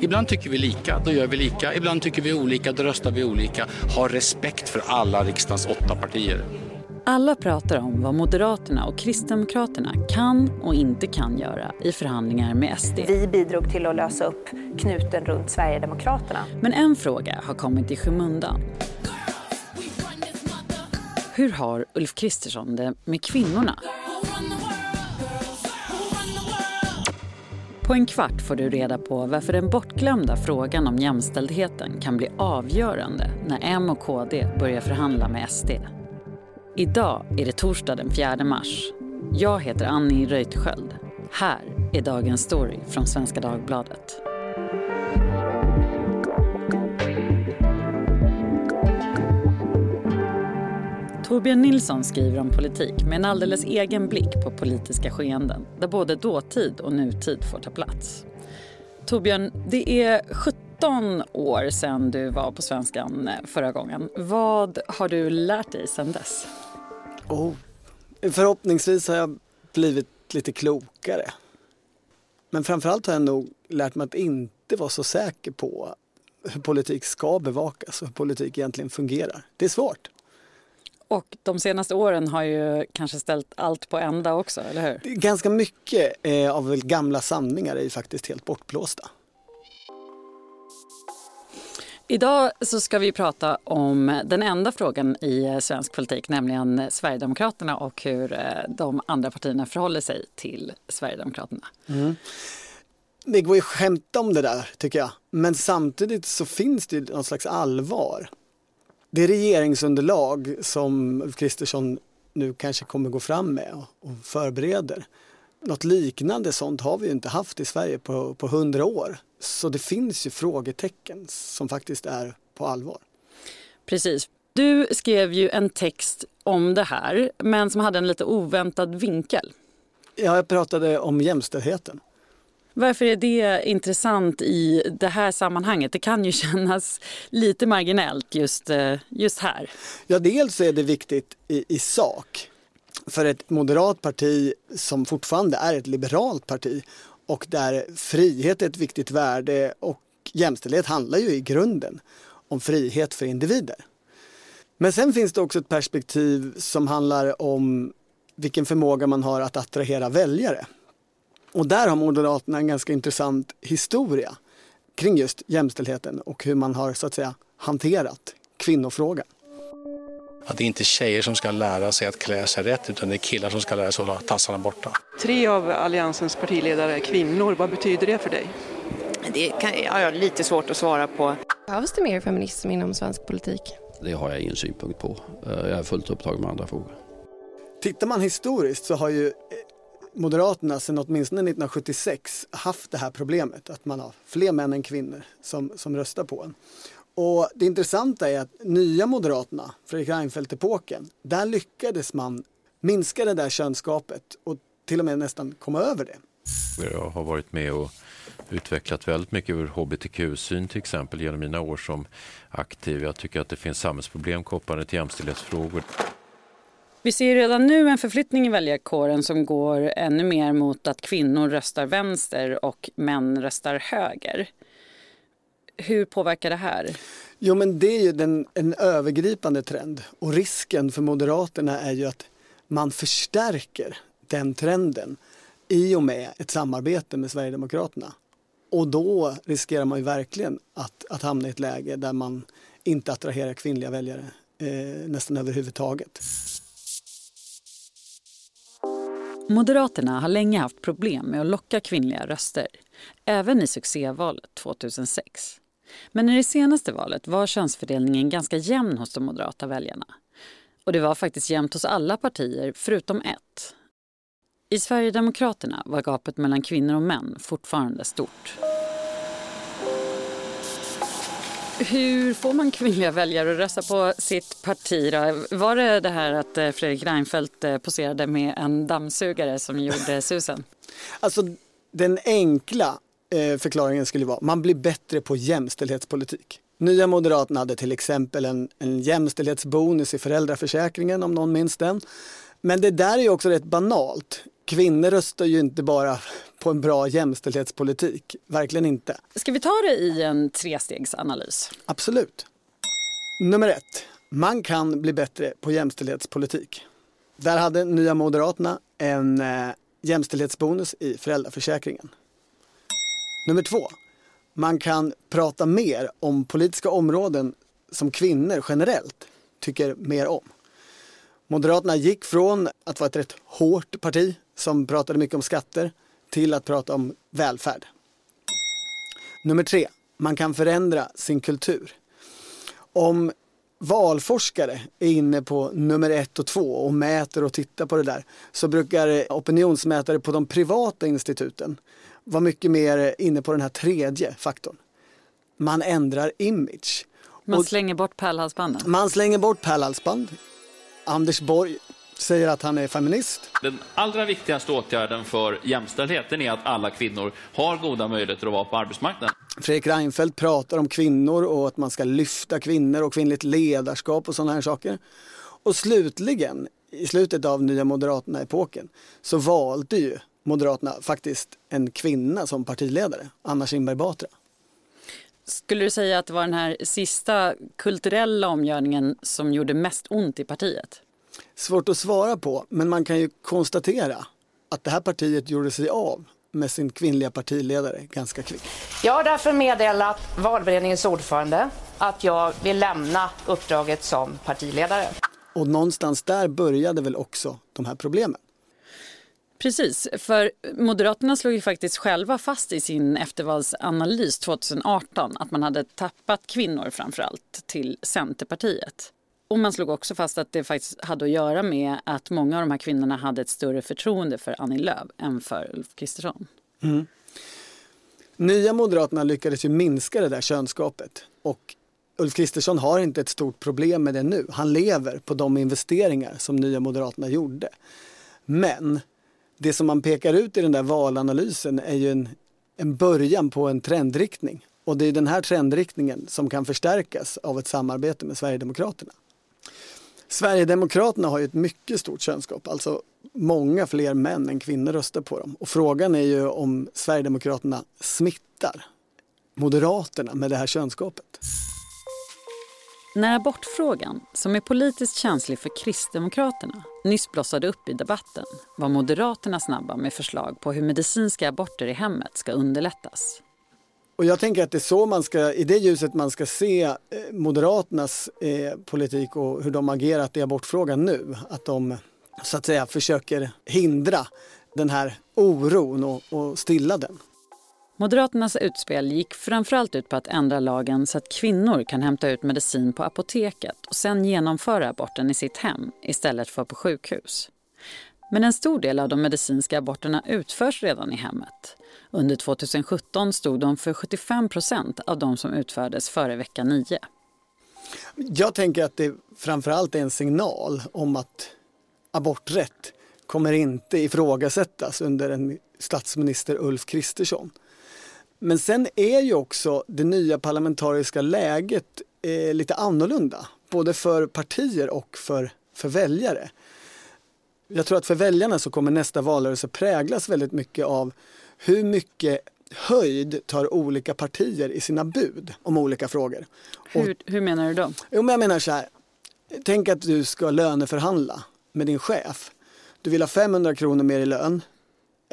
Ibland tycker vi lika, då gör vi lika. Ibland tycker vi olika, då röstar vi olika. Ha respekt för alla riksdagens åtta partier. Alla pratar om vad Moderaterna och Kristdemokraterna kan och inte kan göra i förhandlingar med SD. Vi bidrog till att lösa upp knuten runt Sverigedemokraterna. Men en fråga har kommit i skymundan. Hur har Ulf Kristersson det med kvinnorna? På en kvart får du reda på varför den bortglömda frågan om jämställdheten kan bli avgörande när M och KD börjar förhandla med SD. Idag är det torsdag den 4 mars. Jag heter Annie Reuterskiöld. Här är dagens story från Svenska Dagbladet. Torbjörn Nilsson skriver om politik med en alldeles egen blick på politiska skeenden där både dåtid och nutid får ta plats. Torbjörn, det är 17 år sedan du var på Svenskan eh, förra gången. Vad har du lärt dig sedan dess? Oh, förhoppningsvis har jag blivit lite klokare. Men framförallt har jag nog lärt mig att inte vara så säker på hur politik ska bevakas och hur politik egentligen fungerar. Det är svårt. Och de senaste åren har ju kanske ställt allt på ända också, eller hur? Ganska mycket eh, av gamla sanningar är ju faktiskt helt bortblåsta. Idag så ska vi prata om den enda frågan i svensk politik, nämligen Sverigedemokraterna och hur eh, de andra partierna förhåller sig till Sverigedemokraterna. Mm. Det går ju att skämta om det där tycker jag, men samtidigt så finns det ju någon slags allvar det regeringsunderlag som Ulf Kristersson nu kanske kommer gå fram med och förbereder. Något liknande sånt har vi inte haft i Sverige på, på hundra år. Så det finns ju frågetecken som faktiskt är på allvar. Precis. Du skrev ju en text om det här, men som hade en lite oväntad vinkel. Ja, jag pratade om jämställdheten. Varför är det intressant i det här sammanhanget? Det kan ju kännas lite marginellt just, eh, just här. Ja, dels är det viktigt i, i sak för ett moderat parti som fortfarande är ett liberalt parti och där frihet är ett viktigt värde och jämställdhet handlar ju i grunden om frihet för individer. Men sen finns det också ett perspektiv som handlar om vilken förmåga man har att attrahera väljare. Och där har Moderaterna en ganska intressant historia kring just jämställdheten och hur man har så att säga hanterat kvinnofrågan. Att det är inte tjejer som ska lära sig att klä sig rätt utan det är killar som ska lära sig att hålla tassarna borta. Tre av Alliansens partiledare är kvinnor. Vad betyder det för dig? Det kan jag har lite svårt att svara på. Behövs det mer feminism inom svensk politik? Det har jag ingen synpunkt på. Jag är fullt upptagen med andra frågor. Tittar man historiskt så har ju Moderaterna sedan åtminstone 1976 haft det här problemet att man har fler män än kvinnor som, som röstar på en. Och det intressanta är att nya Moderaterna, Fredrik Reinfeldt-epoken, där lyckades man minska det där könsgapet och till och med nästan komma över det. Jag har varit med och utvecklat väldigt mycket ur hbtq-syn till exempel genom mina år som aktiv. Jag tycker att det finns samhällsproblem kopplade till jämställdhetsfrågor. Vi ser redan nu en förflyttning i väljarkåren som går ännu mer mot att kvinnor röstar vänster och män röstar höger. Hur påverkar det här? Jo men det är ju den, en övergripande trend och risken för Moderaterna är ju att man förstärker den trenden i och med ett samarbete med Sverigedemokraterna. Och då riskerar man ju verkligen att, att hamna i ett läge där man inte attraherar kvinnliga väljare eh, nästan överhuvudtaget. Moderaterna har länge haft problem med att locka kvinnliga röster, även i succévalet 2006. Men i det senaste valet var könsfördelningen ganska jämn hos de moderata väljarna. Och det var faktiskt jämnt hos alla partier förutom ett. I Sverigedemokraterna var gapet mellan kvinnor och män fortfarande stort. Hur får man kvinnliga väljare att rösta på sitt parti? Då? Var det det här att eh, Fredrik Reinfeldt eh, poserade med en dammsugare som gjorde susen? Alltså den enkla eh, förklaringen skulle vara man blir bättre på jämställdhetspolitik. Nya Moderaterna hade till exempel en, en jämställdhetsbonus i föräldraförsäkringen om någon minns den. Men det där är ju också rätt banalt. kvinnor röstar ju inte bara på en bra jämställdhetspolitik, verkligen inte. Ska vi ta det i en trestegsanalys? Absolut. Nummer ett, man kan bli bättre på jämställdhetspolitik. Där hade Nya Moderaterna en eh, jämställdhetsbonus i föräldraförsäkringen. Nummer två, man kan prata mer om politiska områden som kvinnor generellt tycker mer om. Moderaterna gick från att vara ett rätt hårt parti som pratade mycket om skatter till att prata om välfärd. Nummer tre, man kan förändra sin kultur. Om valforskare är inne på nummer ett och två och mäter och tittar på det där så brukar opinionsmätare på de privata instituten vara mycket mer inne på den här tredje faktorn. Man ändrar image. Man slänger bort pärlhalsbanden? Man slänger bort pärlhalsband. Anders Borg säger att han är feminist. Den allra viktigaste åtgärden för jämställdheten är att alla kvinnor har goda möjligheter att vara på arbetsmarknaden. Fredrik Reinfeldt pratar om kvinnor och att man ska lyfta kvinnor och kvinnligt ledarskap och sådana här saker. Och slutligen, i slutet av Nya Moderaterna-epoken, så valde ju Moderaterna faktiskt en kvinna som partiledare, Anna Kinberg Batra. Skulle du säga att det var den här sista kulturella omgörningen som gjorde mest ont i partiet? Svårt att svara på, men man kan ju konstatera att det här partiet gjorde sig av med sin kvinnliga partiledare ganska kvickt. Jag har därför meddelat valberedningens ordförande att jag vill lämna uppdraget som partiledare. Och någonstans där började väl också de här problemen. Precis, för Moderaterna slog ju faktiskt själva fast i sin eftervalsanalys 2018 att man hade tappat kvinnor framförallt till Centerpartiet. Och man slog också fast att det faktiskt hade att göra med att många av de här kvinnorna hade ett större förtroende för Annie Lööf än för Ulf Kristersson. Mm. Nya Moderaterna lyckades ju minska det där könsgapet och Ulf Kristersson har inte ett stort problem med det nu. Han lever på de investeringar som Nya Moderaterna gjorde. Men det som man pekar ut i den där valanalysen är ju en, en början på en trendriktning. Och det är den här trendriktningen som kan förstärkas av ett samarbete med Sverigedemokraterna. Sverigedemokraterna har ju ett mycket stort könsgap, alltså många fler män än kvinnor röstar på dem. Och frågan är ju om Sverigedemokraterna smittar Moderaterna med det här könsgapet. När abortfrågan, som är politiskt känslig för Kristdemokraterna, nyss blossade upp i debatten var Moderaterna snabba med förslag på hur medicinska aborter i hemmet ska underlättas. Och jag tänker att det är så man ska, i det ljuset man ska se eh, Moderaternas eh, politik och hur de agerat i abortfrågan nu. Att de så att säga försöker hindra den här oron och, och stilla den. Moderaternas utspel gick framförallt ut på att ändra lagen så att kvinnor kan hämta ut medicin på apoteket och sen genomföra aborten i sitt hem istället för på sjukhus. Men en stor del av de medicinska aborterna utförs redan i hemmet. Under 2017 stod de för 75 procent av de som utfördes före vecka 9. Jag tänker att det framförallt är en signal om att aborträtt kommer inte ifrågasättas under en statsminister Ulf Kristersson. Men sen är ju också det nya parlamentariska läget eh, lite annorlunda, både för partier och för, för väljare. Jag tror att för väljarna så kommer nästa valrörelse präglas väldigt mycket av hur mycket höjd tar olika partier i sina bud om olika frågor. Hur, och, hur menar du då? Jo, men jag menar så här. Tänk att du ska löneförhandla med din chef. Du vill ha 500 kronor mer i lön.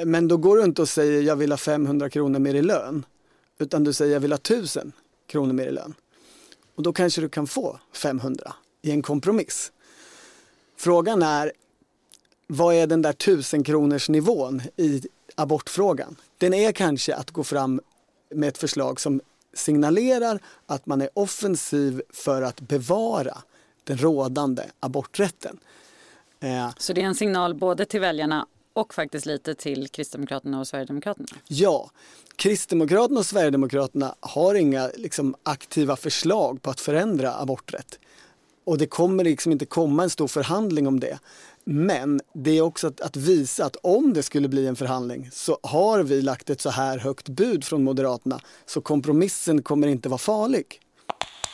Men då går du inte och säger jag vill ha 500 kronor mer i lön. Utan du säger jag vill ha 1000 kronor mer i lön. Och då kanske du kan få 500 i en kompromiss. Frågan är, vad är den där 1000 kronors nivån i abortfrågan? Den är kanske att gå fram med ett förslag som signalerar att man är offensiv för att bevara den rådande aborträtten. Eh, Så det är en signal både till väljarna och faktiskt lite till Kristdemokraterna och Sverigedemokraterna? Ja, Kristdemokraterna och Sverigedemokraterna har inga liksom, aktiva förslag på att förändra aborträtt. Och det kommer liksom inte komma en stor förhandling om det. Men det är också att, att, visa att om det skulle bli en förhandling så har vi lagt ett så här högt bud från Moderaterna så kompromissen kommer inte vara farlig.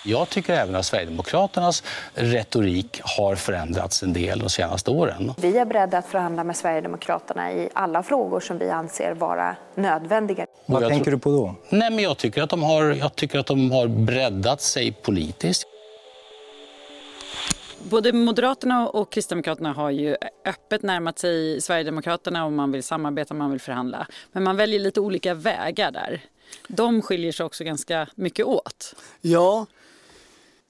Jag tycker även att Sverigedemokraternas retorik har förändrats en del de senaste åren. Vi är beredda att förhandla med Sverigedemokraterna i alla frågor som vi anser vara nödvändiga. Vad tänker du på då? Nej, men jag, tycker att de har, jag tycker att de har breddat sig politiskt. Både Moderaterna och Kristdemokraterna har ju öppet närmat sig Sverigedemokraterna och man vill samarbeta, man vill förhandla. Men man väljer lite olika vägar där. De skiljer sig också ganska mycket åt. Ja,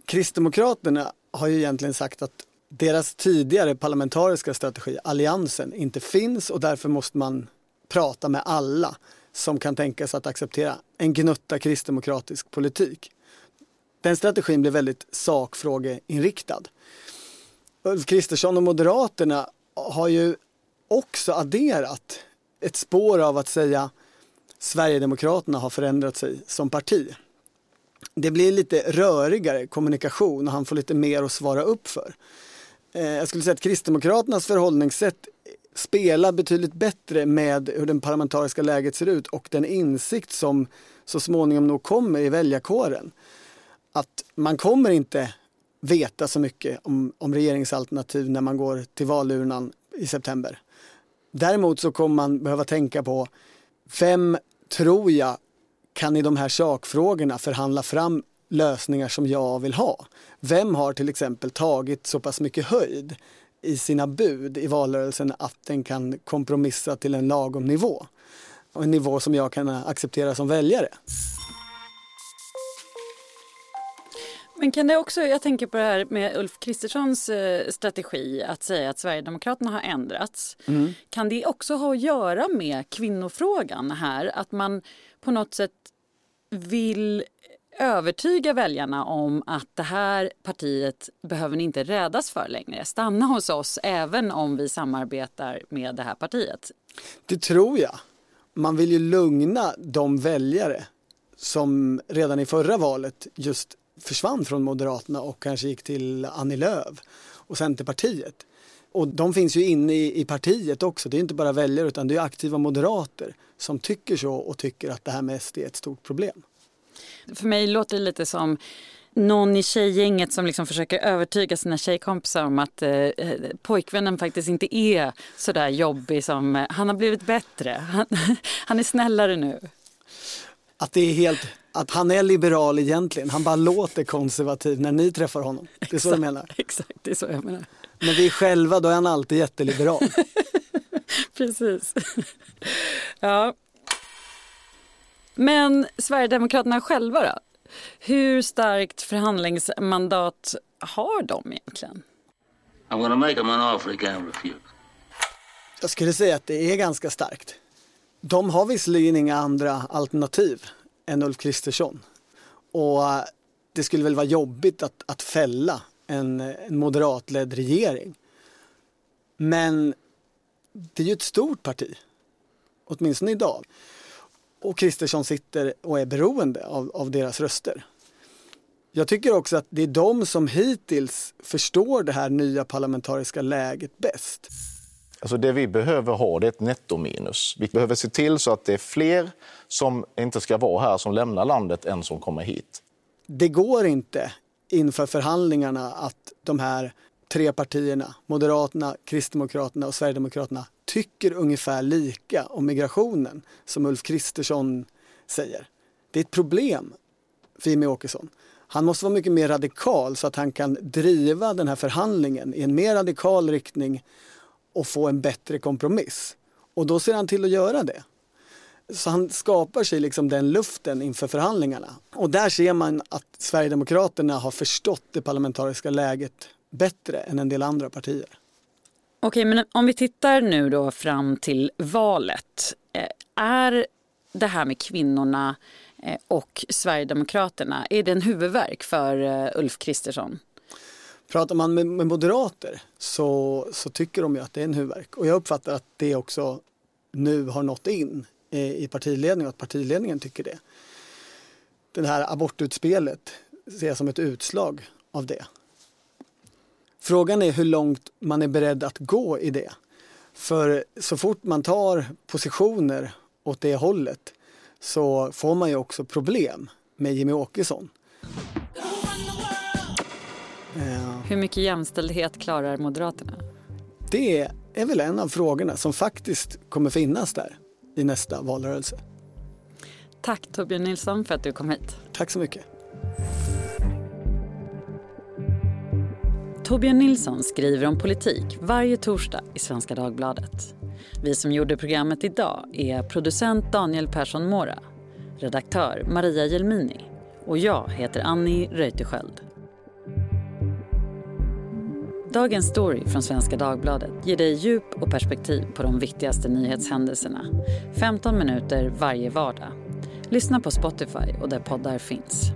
Kristdemokraterna har ju egentligen sagt att deras tidigare parlamentariska strategi, alliansen, inte finns och därför måste man prata med alla som kan tänkas att acceptera en gnutta kristdemokratisk politik. Den strategin blev väldigt sakfrågeinriktad. Ulf Kristersson och Moderaterna har ju också adderat ett spår av att säga Sverigedemokraterna har förändrat sig som parti. Det blir lite rörigare kommunikation och han får lite mer att svara upp för. Eh, jag skulle säga att Kristdemokraternas förhållningssätt spelar betydligt bättre med hur det parlamentariska läget ser ut och den insikt som så småningom nog kommer i väljarkåren. Att man kommer inte veta så mycket om, om regeringsalternativ när man går till valurnan i september. Däremot så kommer man behöva tänka på vem tror jag kan i de här sakfrågorna förhandla fram lösningar som jag vill ha? Vem har till exempel tagit så pass mycket höjd i sina bud i valrörelsen att den kan kompromissa till en lagom nivå? Och en nivå som jag kan acceptera som väljare. Men kan det också, jag tänker på det här med Ulf Kristerssons eh, strategi att säga att Sverigedemokraterna har ändrats. Mm. Kan det också ha att göra med kvinnofrågan här? Att man på något sätt vill övertyga väljarna om att det här partiet behöver ni inte rädas för längre. Stanna hos oss även om vi samarbetar med det här partiet. Det tror jag. Man vill ju lugna de väljare som redan i förra valet just försvann från Moderaterna och kanske gick till Annie Lööf och Centerpartiet. Och de finns ju inne i, i partiet också. Det är inte bara väljare utan det är aktiva moderater som tycker så och tycker att det här med SD är ett stort problem. För mig låter det lite som någon i tjejgänget som liksom försöker övertyga sina tjejkompisar om att eh, eh pojkvännen faktiskt inte är så där jobbig som, eh, han har blivit bättre, han, han är snällare nu. Att det är helt, att han är liberal egentligen, han bara låter konservativ när ni träffar honom. Det är exakt, så du menar? Exakt, det är så jag menar. Men vi själva, då är han alltid jätteliberal. Precis. ja. Men Sverigedemokraterna själva då? Hur starkt förhandlingsmandat har de egentligen? I'm gonna make him an offer he can't refuse. Jag skulle säga att det är ganska starkt. De har visserligen inga andra alternativ än Ulf Kristersson. Och eh, det skulle väl vara jobbigt att, att fälla en, en moderatledd regering. Men det är ju ett stort parti, åtminstone idag. Och Kristersson sitter och är beroende av, av deras röster. Jag tycker också att det är de som hittills förstår det här nya parlamentariska läget bäst. Alltså det vi behöver ha det är ett nettominus. Vi behöver se till så att det är fler som inte ska vara här som lämnar landet än som kommer hit. Det går inte inför förhandlingarna att de här tre partierna, Moderaterna, Kristdemokraterna och Sverigedemokraterna, tycker ungefär lika om migrationen som Ulf Kristersson säger. Det är ett problem för Jimmie Åkesson. Han måste vara mycket mer radikal så att han kan driva den här förhandlingen i en mer radikal riktning och få en bättre kompromiss. Och då ser han till att göra det. Så han skapar sig liksom den luften inför förhandlingarna. Och där ser man att Sverigedemokraterna har förstått det parlamentariska läget bättre än en del andra partier. Okej, men om vi tittar nu då fram till valet. Eh, är det här med kvinnorna eh, och Sverigedemokraterna, är det en huvudverk för eh, Ulf Kristersson? Pratar man med, med moderater så, så tycker de ju att det är en huvudvärk. Och jag uppfattar att det också nu har nått in eh, i partiledningen och att partiledningen tycker det. Det här abortutspelet ser jag som ett utslag av det. Frågan är hur långt man är beredd att gå i det. För så fort man tar positioner åt det hållet så får man ju också problem med Jimmy Åkesson. Hur mycket jämställdhet klarar Moderaterna? Det är väl en av frågorna som faktiskt kommer finnas där i nästa valrörelse. Tack Torbjörn Nilsson för att du kom hit. Tack så mycket. Torbjörn Nilsson skriver om politik varje torsdag i Svenska Dagbladet. Vi som gjorde programmet idag är producent Daniel Persson Mora, redaktör Maria Jelmini och jag heter Annie Reuterskiöld. Dagens story från Svenska Dagbladet ger dig djup och perspektiv på de viktigaste nyhetshändelserna. 15 minuter varje vardag. Lyssna på Spotify och där poddar finns.